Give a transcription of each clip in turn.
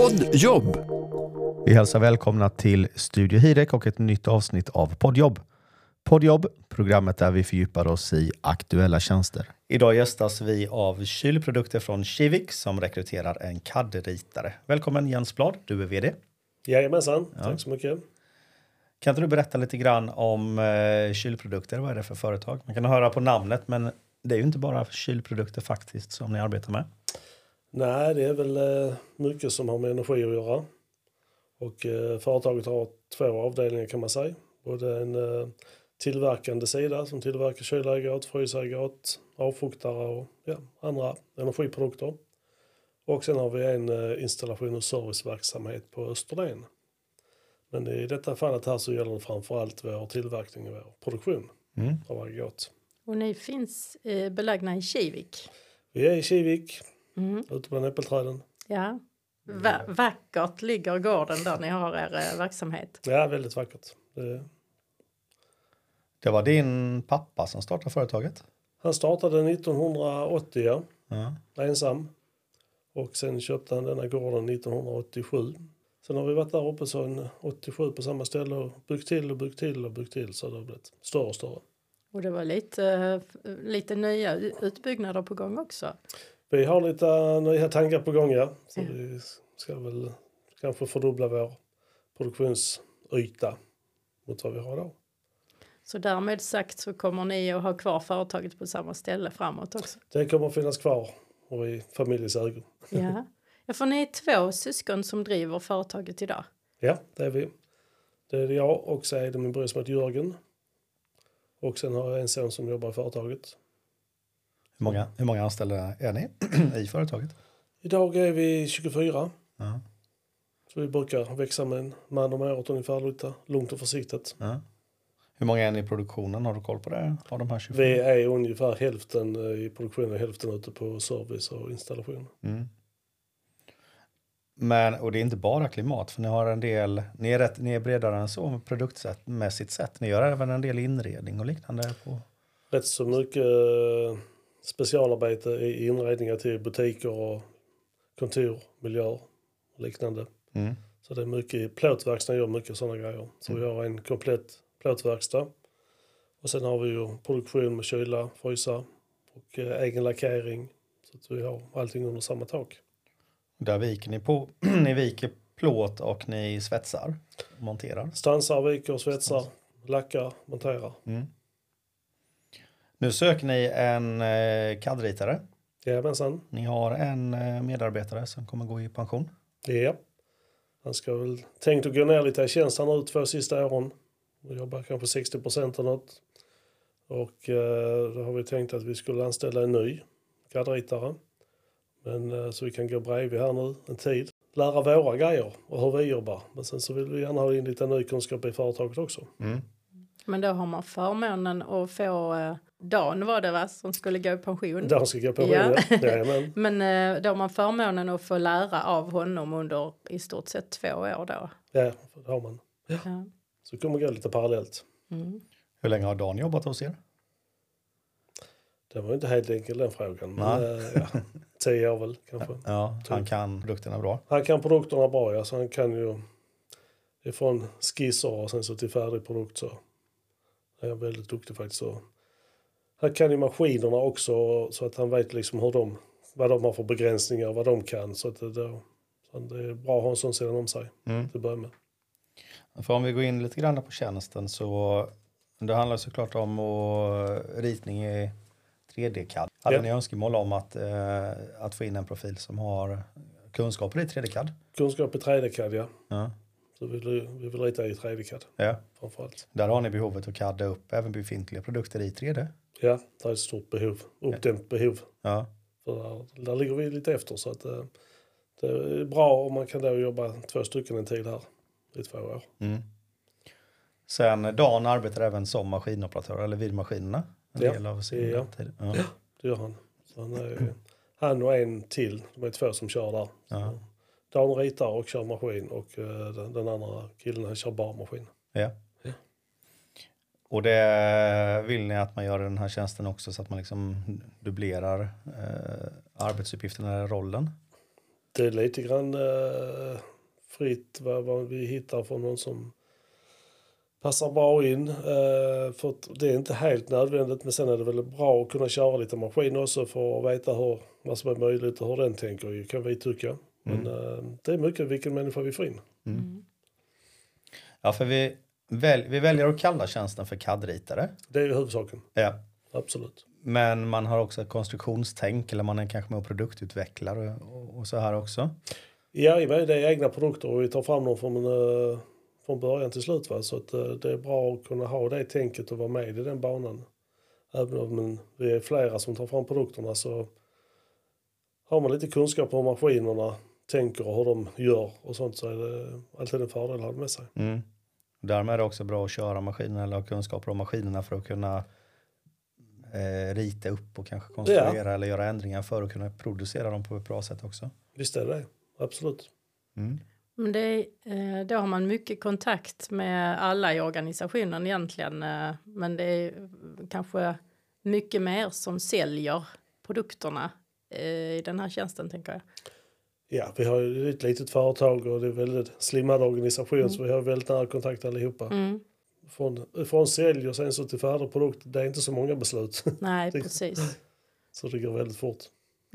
Poddjobb! Vi hälsar välkomna till Studio Hirek och ett nytt avsnitt av Poddjobb. Poddjobb, programmet där vi fördjupar oss i aktuella tjänster. Idag gästas vi av kylprodukter från Kivik som rekryterar en CAD-ritare. Välkommen Jens Blad, du är vd. Jajamensan, ja. tack så mycket. Kan inte du berätta lite grann om eh, kylprodukter? Vad är det för företag? Man kan höra på namnet, men det är ju inte bara kylprodukter faktiskt som ni arbetar med. Nej, det är väl eh, mycket som har med energi att göra. Och eh, företaget har två avdelningar kan man säga. Både en eh, tillverkande sida som tillverkar kylaggregat, frysaggregat, avfuktare och ja, andra energiprodukter. Och sen har vi en installation och serviceverksamhet på Österlen. Men i detta fallet här så gäller det framförallt vår tillverkning och vår produktion mm. av aggregat. Och ni finns eh, belägna i Kivik? Vi är i Kivik, mm. ute bland äppelträden. Ja. Va vackert ligger gården där ni har er eh, verksamhet. Ja, väldigt vackert. Det... det var din pappa som startade företaget? Han startade 1980, ja. ja. Ensam. Och sen köpte han denna gården 1987. Sen har vi varit där uppe sedan 87 på samma ställe och byggt till och byggt till och byggt till så det har blivit större och större. Och det var lite, lite nya utbyggnader på gång också? Vi har lite nya tankar på gång, ja. Så ja. vi ska väl kanske fördubbla vår produktionsyta mot vad vi har idag. Så därmed sagt så kommer ni att ha kvar företaget på samma ställe framåt också? Det kommer att finnas kvar och i familjens ögon. Ja. ja, för ni är två syskon som driver företaget idag? Ja, det är vi. Det är jag och så är det min bror som heter Jörgen. Och sen har jag en son som jobbar i företaget. Hur många, hur många anställda är ni i företaget? Idag är vi 24. Ja. Så vi brukar växa med en man om året ungefär, lite lugnt och försiktigt. Ja. Hur många är ni i produktionen? Har du koll på det? Av de här 24? Vi är ungefär hälften eh, i produktionen och hälften ute på service och installation. Mm. Men, och det är inte bara klimat, för ni har en del, ni är, rätt, ni är bredare än så produktmässigt sett. Ni gör även en del inredning och liknande. På... Rätt så mycket specialarbete i inredningar till butiker och kontor, miljöer och liknande. Mm. Så det är mycket, plåtverkstaden gör mycket sådana grejer. Så mm. vi har en komplett plåtverkstad. Och sen har vi ju produktion med kyla, frysa och eh, egen lackering. Så att vi har allting under samma tak. Där viker ni på, ni viker plåt och ni svetsar, monterar? Stansar, viker, svetsar, lackar, monterar. Mm. Nu söker ni en eh, CAD-ritare. Jajamensan. Ni har en eh, medarbetare som kommer gå i pension. Ja. Han ska väl tänkt att gå ner lite i tjänst här nu två sista åren. Och jobbar kanske 60 procent eller något. Och eh, då har vi tänkt att vi skulle anställa en ny CAD-ritare. Men eh, så vi kan gå bredvid här nu en tid. Lära våra grejer och hur vi jobbar. Men sen så vill vi gärna ha in lite ny kunskap i företaget också. Mm. Men då har man förmånen att få eh, Dan var det va, som skulle gå i pension? Dan ska gå i pension, ja. ja. men eh, då har man förmånen att få lära av honom under i stort sett två år då? Ja, det har man. Ja. ja. Så det kommer gå lite parallellt. Mm. Hur länge har Dan jobbat hos er? Det var inte helt enkelt den frågan. Men, äh, ja, tio år väl kanske. Ja, han kan produkterna bra. Han kan produkterna bra ja, så han kan ju ifrån skisser och sen så till färdig produkt så är väldigt duktig faktiskt. Så. Han kan ju maskinerna också så att han vet liksom hur de, vad de har för begränsningar och vad de kan. Så, att det, då, så det är bra att ha en sån sidan om sig mm. till att börja med. För om vi går in lite grann på tjänsten så det handlar såklart om och ritning i 3D-CAD. Hade ja. ni önskemål om att, eh, att få in en profil som har kunskaper i 3D-CAD? Kunskap i 3D-CAD, ja. ja. Så vi vill, vi vill rita i 3D-CAD ja. framförallt. Där har ni behovet att CADda upp även befintliga produkter i 3D? Ja, det är ett stort behov. Uppdämt ja. behov. Ja. För där, där ligger vi lite efter så att eh, det är bra om man kan då jobba två stycken en tid här i två år. Mm. Sen Dan arbetar även som maskinoperatör eller vid maskinerna? En ja, del av sin ja. Tid. Ja. ja, det gör han. Så han, är, han och en till, de är två som kör där. Ja. Dan ritar och kör maskin och uh, den, den, andra killen han kör bara maskin. Ja. ja. Och det vill ni att man gör den här tjänsten också så att man liksom dubblerar eh, arbetsuppgifterna eller rollen? Det är lite grann eh, fritt vad, vad vi hittar från någon som passar bra in. Eh, för det är inte helt nödvändigt men sen är det väl bra att kunna köra lite maskin också för att veta hur, vad som är möjligt och hur den tänker kan vi tycka. Men eh, det är mycket vilken människa vi får in. Ja, för vi, väl, vi väljer att kalla tjänsten för CAD-ritare. Det är ju huvudsaken, Ja. absolut. Men man har också ett konstruktionstänk eller man är kanske med och produktutvecklare och, och så här också. Ja, det är egna produkter och vi tar fram dem från, eh, från början till slut. Va? Så att, eh, det är bra att kunna ha det tänket och vara med i den banan. Även om men, vi är flera som tar fram produkterna så har man lite kunskap om maskinerna tänker och hur de gör och sånt så är det alltid en fördel att ha det med sig. Mm. Därmed är det också bra att köra maskinerna eller ha kunskaper om maskinerna för att kunna eh, rita upp och kanske konstruera eller göra ändringar för att kunna producera dem på ett bra sätt också. Visst är det absolut. Mm. Men det, eh, då har man mycket kontakt med alla i organisationen egentligen. eh, Men det är kanske mycket mer som säljer produkterna eh, i den här tjänsten tänker jag. Ja, vi har ju ett litet företag och det är väldigt slimmad organisation så vi har väldigt nära kontakt allihopa. Mm. Från, från sälj och sen så till färdig produkt, det är inte så många beslut. Nej, precis. så det går väldigt fort.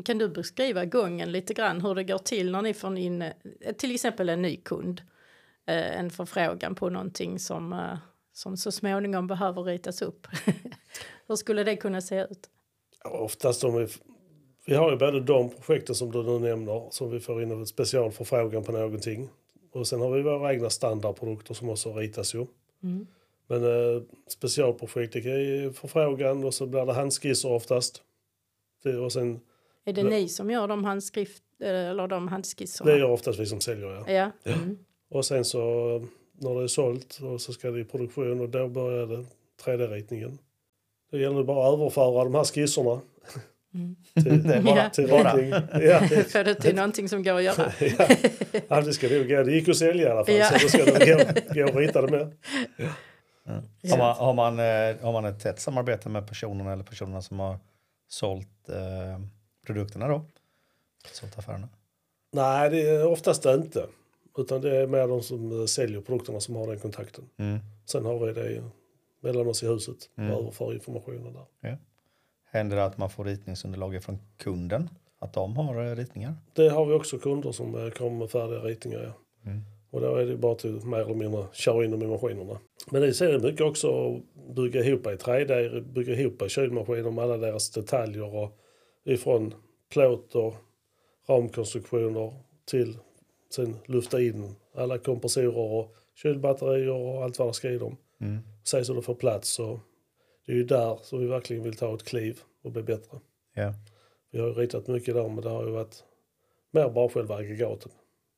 Kan du beskriva gången lite grann hur det går till när ni får in eh, till exempel en ny kund, eh, en förfrågan på någonting som, eh, som så småningom behöver ritas upp. hur skulle det kunna se ut? Oftast om vi, vi har ju både de projekten som du nu nämner som vi får in en specialförfrågan på någonting. Och sen har vi våra egna standardprodukter som också ritas ju. Mm. Men eh, specialprojekt det är förfrågan och så blir det handskisser oftast. Det, och sen, Är det ni som gör de handskrift eller de handskisserna? det gör oftast vi som säljer ja. Ja. Mm. Och sen så när det är sålt och så ska det i produktion och då börjar det 3D-ritningen. Det gäller bara att överföra de här skisserna Mm. till, Det är bara- Ja. till ritning. Ja, För det till någonting som går att göra. ja. ja, det ska nog gå. Det gick att sälja i alla fall Ja. så då ska det gå, gå att rita det med. Har, man, har, man, eh, har man ett tätt samarbete med personerna eller personerna som har sålt eh, produkterna då? Sålt affärerna? Nej, det är oftast inte. Utan det är mer de som eh, säljer produkterna som har den kontakten. Mm. Sen har vi det mellan oss i huset och Mm. överför informationen där. Händer det att man får ritningsunderlag från kunden? Att de har eh, ritningar? Det har vi också kunder som eh, kommer med färdiga ritningar. Ja. Mm. Och då är det bara till mer eller mindre köra in dem i maskinerna. Men det är mycket också att bygga ihop i 3D, bygga ihop i kylmaskiner med alla deras detaljer och ifrån plåt och ramkonstruktioner till sen lufta in alla kompressorer och kylbatterier och allt vad det ska i dem. Mm. Se så det får plats. Så det är ju där som vi verkligen vill ta ett kliv och bli bättre. Ja. Vi har ju ritat mycket där men det har ju varit mer bara själva aggregaten.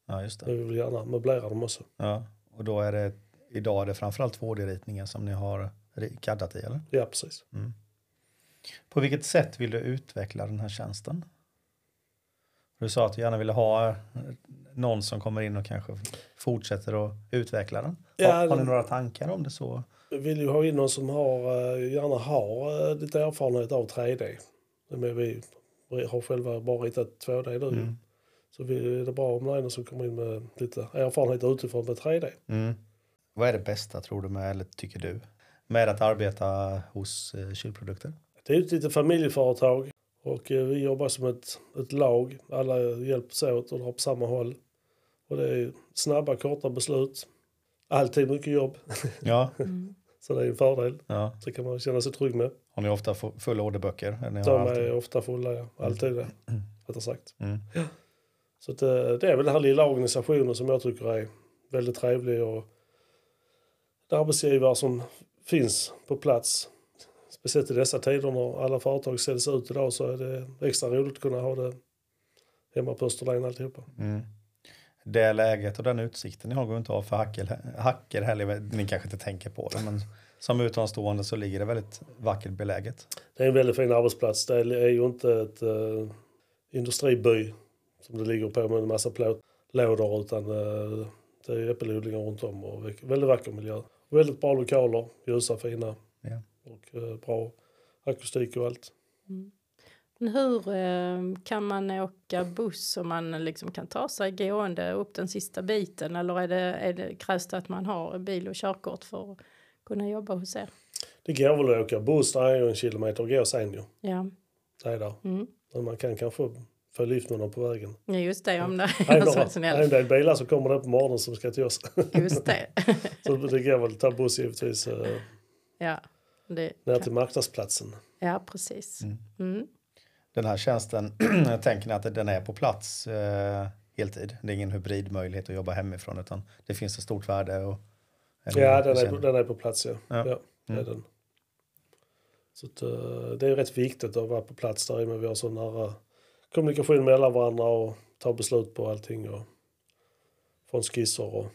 ja, just Men det. vi vill gärna möblera dem också. Ja. Och då är det, idag är det framförallt 2D-ritningar som ni har caddat i, eller? Ja precis. Mm. På vilket sätt vill du utveckla den här tjänsten? Du sa att du gärna ville ha eh, någon som kommer in och kanske fortsätter att utveckla den. Ja, har, har ni några tankar om det så? Vi vill ju ha in någon som har, eh, gärna har eh, lite erfarenhet av 3D. Men vi har själva bara ritat 2D nu. Mm. Så vi, är det bra om det är någon som kommer in med lite erfarenhet utifrån med 3D. Mm. Vad är det bästa tror du med, eller tycker du, med att arbeta hos eh, kylprodukter? Det är ett litet familjeföretag och eh, vi jobbar som ett, ett lag. Alla hjälps åt och drar på samma håll. Och det är snabba, korta beslut. Alltid mycket jobb, Ja. Mm. så det är en fördel. ja. Så kan man känna sig trygg med. Har ni ofta fu- fulla orderböcker? Ni har De alltid- är ofta fulla, ja. alltid det. Rättare sagt. Mm. Så att, eh, det är väl den här lilla organisationen som jag tycker är väldigt trevlig och arbetsgivare som finns på plats. Speciellt i dessa tider när alla företag säljs ut idag så är det extra roligt att kunna ha det hemma på Österlen alltihopa. Mm. Det läget och den utsikten ni har går inte av för hacker, hacker heller. Ni kanske inte tänker på det, men som utomstående så ligger det väldigt vackert beläget. Det är en väldigt fin arbetsplats. Det är ju inte ett uh, industriby som det ligger på med en massa plåtlådor utan uh, det är äppelodlingar runt om och väldigt vacker miljö. Väldigt bra lokaler, ljusa, fina Ja. och uh, bra akustik och allt. Mm. Hur eh, kan man åka buss om man liksom kan ta sig gående upp den sista biten eller är det, är det, krävs det att man har bil och körkort för att kunna jobba hos er? Det går väl att åka buss, det är ju en kilometer att gå sen ju. Ja, Det är där. mm. Men man kan kanske få lift med dem på vägen. ja just det om det Det är så några, en del bilar som kommer där på morgonen som ska till oss. Just det. Så det går väl att ta buss givetvis eh, ja, det, ner till marknadsplatsen. ja, precis. Mm. Den här tjänsten, tänker ni att den är på plats eh, heltid? Det är ingen hybridmöjlighet att jobba hemifrån utan det finns ett stort värde? Och, eller Ja, den är, på, den är på plats ja. Ja. ja. det är den. Så att, eh, det är rätt viktigt att vara på plats där i och med vi har så nära kommunikation mellan varandra och ta beslut på allting. Och, från skisser och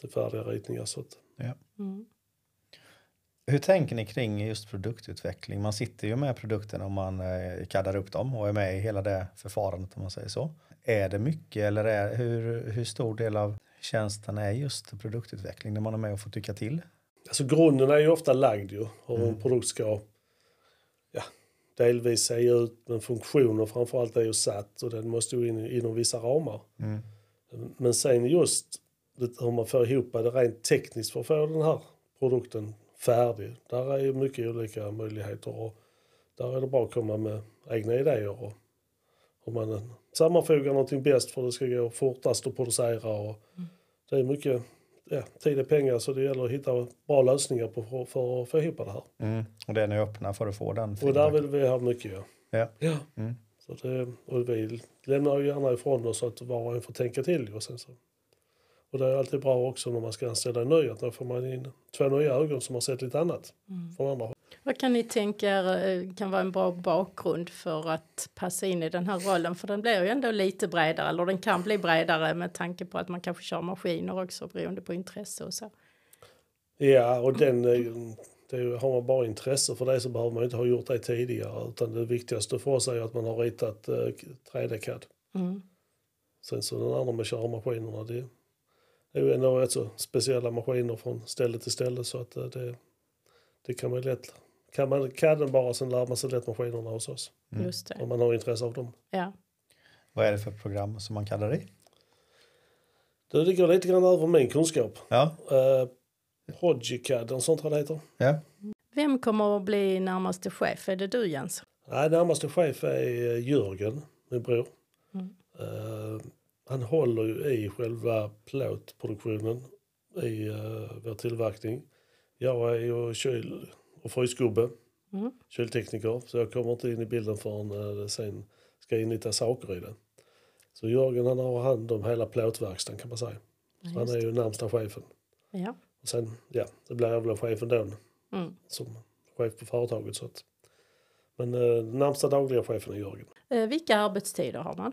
till färdiga ritningar. Så att, Mm. Hur tänker ni kring just produktutveckling? Man sitter ju med produkterna och man eh, kaddar upp dem och är med i hela det förfarandet om man säger så. Är det mycket eller är, hur, hur stor del av tjänsten är just produktutveckling när man är med och får tycka till? Alltså grunden är ju ofta lagd ju. Hur Mm. en produkt ska ja, delvis se ut. Men funktionen framförallt är ju satt och den måste ju in inom vissa ramar. Mm. Men sen just hur man får ihop det rent tekniskt för att få den här produkten färdig. Där är ju mycket olika möjligheter och där är det bra att komma med egna idéer och hur man sammanfogar någonting bäst för att det ska gå fortast att producera. Och Det är mycket ja, tid är pengar så det gäller att hitta bra lösningar på, för, att få ihop det här. Mm. Och det är öppna för att få den Och där vill vi ha mycket. Ja. Ja. Ja. Mm. Så det, och vi lämnar ju gärna ifrån oss så att var och en får tänka till. Och, sen så. Och det är alltid bra också när man ska anställa en ny att då får man in två nya ögon som har sett lite annat från andra. Vad kan ni tänka er eh, kan vara en bra bakgrund för att passa in i den här rollen? För den blir ju ändå lite bredare, eller den kan bli bredare med tanke på att man kanske kör maskiner också beroende på intresse och så. Ja, och den, det har man bara intresse för det så behöver man inte ha gjort det tidigare. Utan det viktigaste för oss är att man har ritat eh, 3D-CAD. Mm. Sen så den andra med körmaskinerna, det är ju ändå rätt så speciella maskiner från ställe till ställe så att eh, det, det kan man ju lätt, kan man CADen bara sen lär man sig lätt maskinerna hos oss. Mm. Just det. Om man har intresse av dem. Ja. Vad är det för program som man kallar det i? Det ligger lite grann över min kunskap. Ja. Uh, Progicad, och sånt vad det heter. ja. Vem kommer att bli närmaste chef? Är det du Jens? Nej, närmaste chef är eh, Jörgen, min bror. Mm. Eh, han håller ju i själva plåtproduktionen i uh, vår tillverkning. Jag är ju kyl och frysgubbe, Mm. kyltekniker, så jag kommer inte in i bilden förrän uh, sen ska in lite saker i den. Så Jörgen han har hand om hela plåtverkstan kan man säga. Så han är ju närmsta chefen. Ja. Och sen, ja, det blir jag väl chefen då Mm. som chef på företaget. Så att, men eh, närmsta dagliga chefen är Jörgen. Eh, vilka arbetstider har man?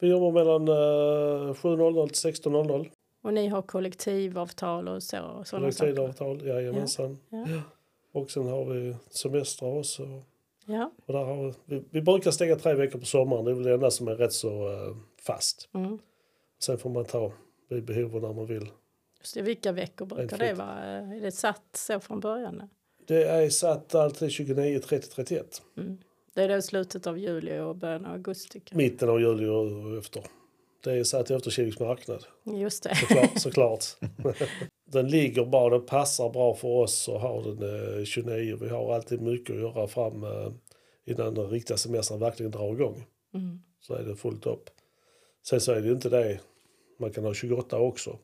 Vi jobbar mellan eh, 7.00 till 16.00. Och ni har kollektivavtal och så? Och? Kollektivavtal, jajamensan. Ja. Ja. Och sen har vi semestrar också. Ja. Och där har vi, vi, brukar stänga tre veckor på sommaren. Det är väl det enda som är rätt så eh, fast. Mm. Sen får man ta vid behov när man vill. Just det, vilka veckor brukar det vara? Är det satt så från början? Det är satt alltid 29, 30, 31. Mm. Det är då slutet av juli och början av augusti. Mitten av juli och efter. Det är satt efter Kiviks marknad. Just det. Såklart. såklart. den ligger bra, den passar bra för oss och har den eh, 29. Vi har alltid mycket att göra fram eh, innan den riktiga semestern verkligen drar igång. Mm. Så är det fullt upp. Sen så är det inte det, man kan ha 28 också.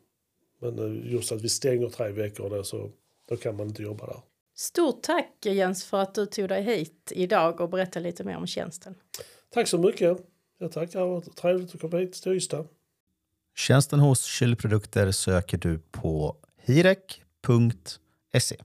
Men eh, just att vi stänger tre veckor då, så då kan man inte jobba där. Stort tack Jens för att du tog dig hit idag och berättade lite mer om tjänsten. Tack så mycket. Jag tackar, det var trevligt att komma hit till Ystad. Tjänsten hos Kylprodukter söker du på hirek.se.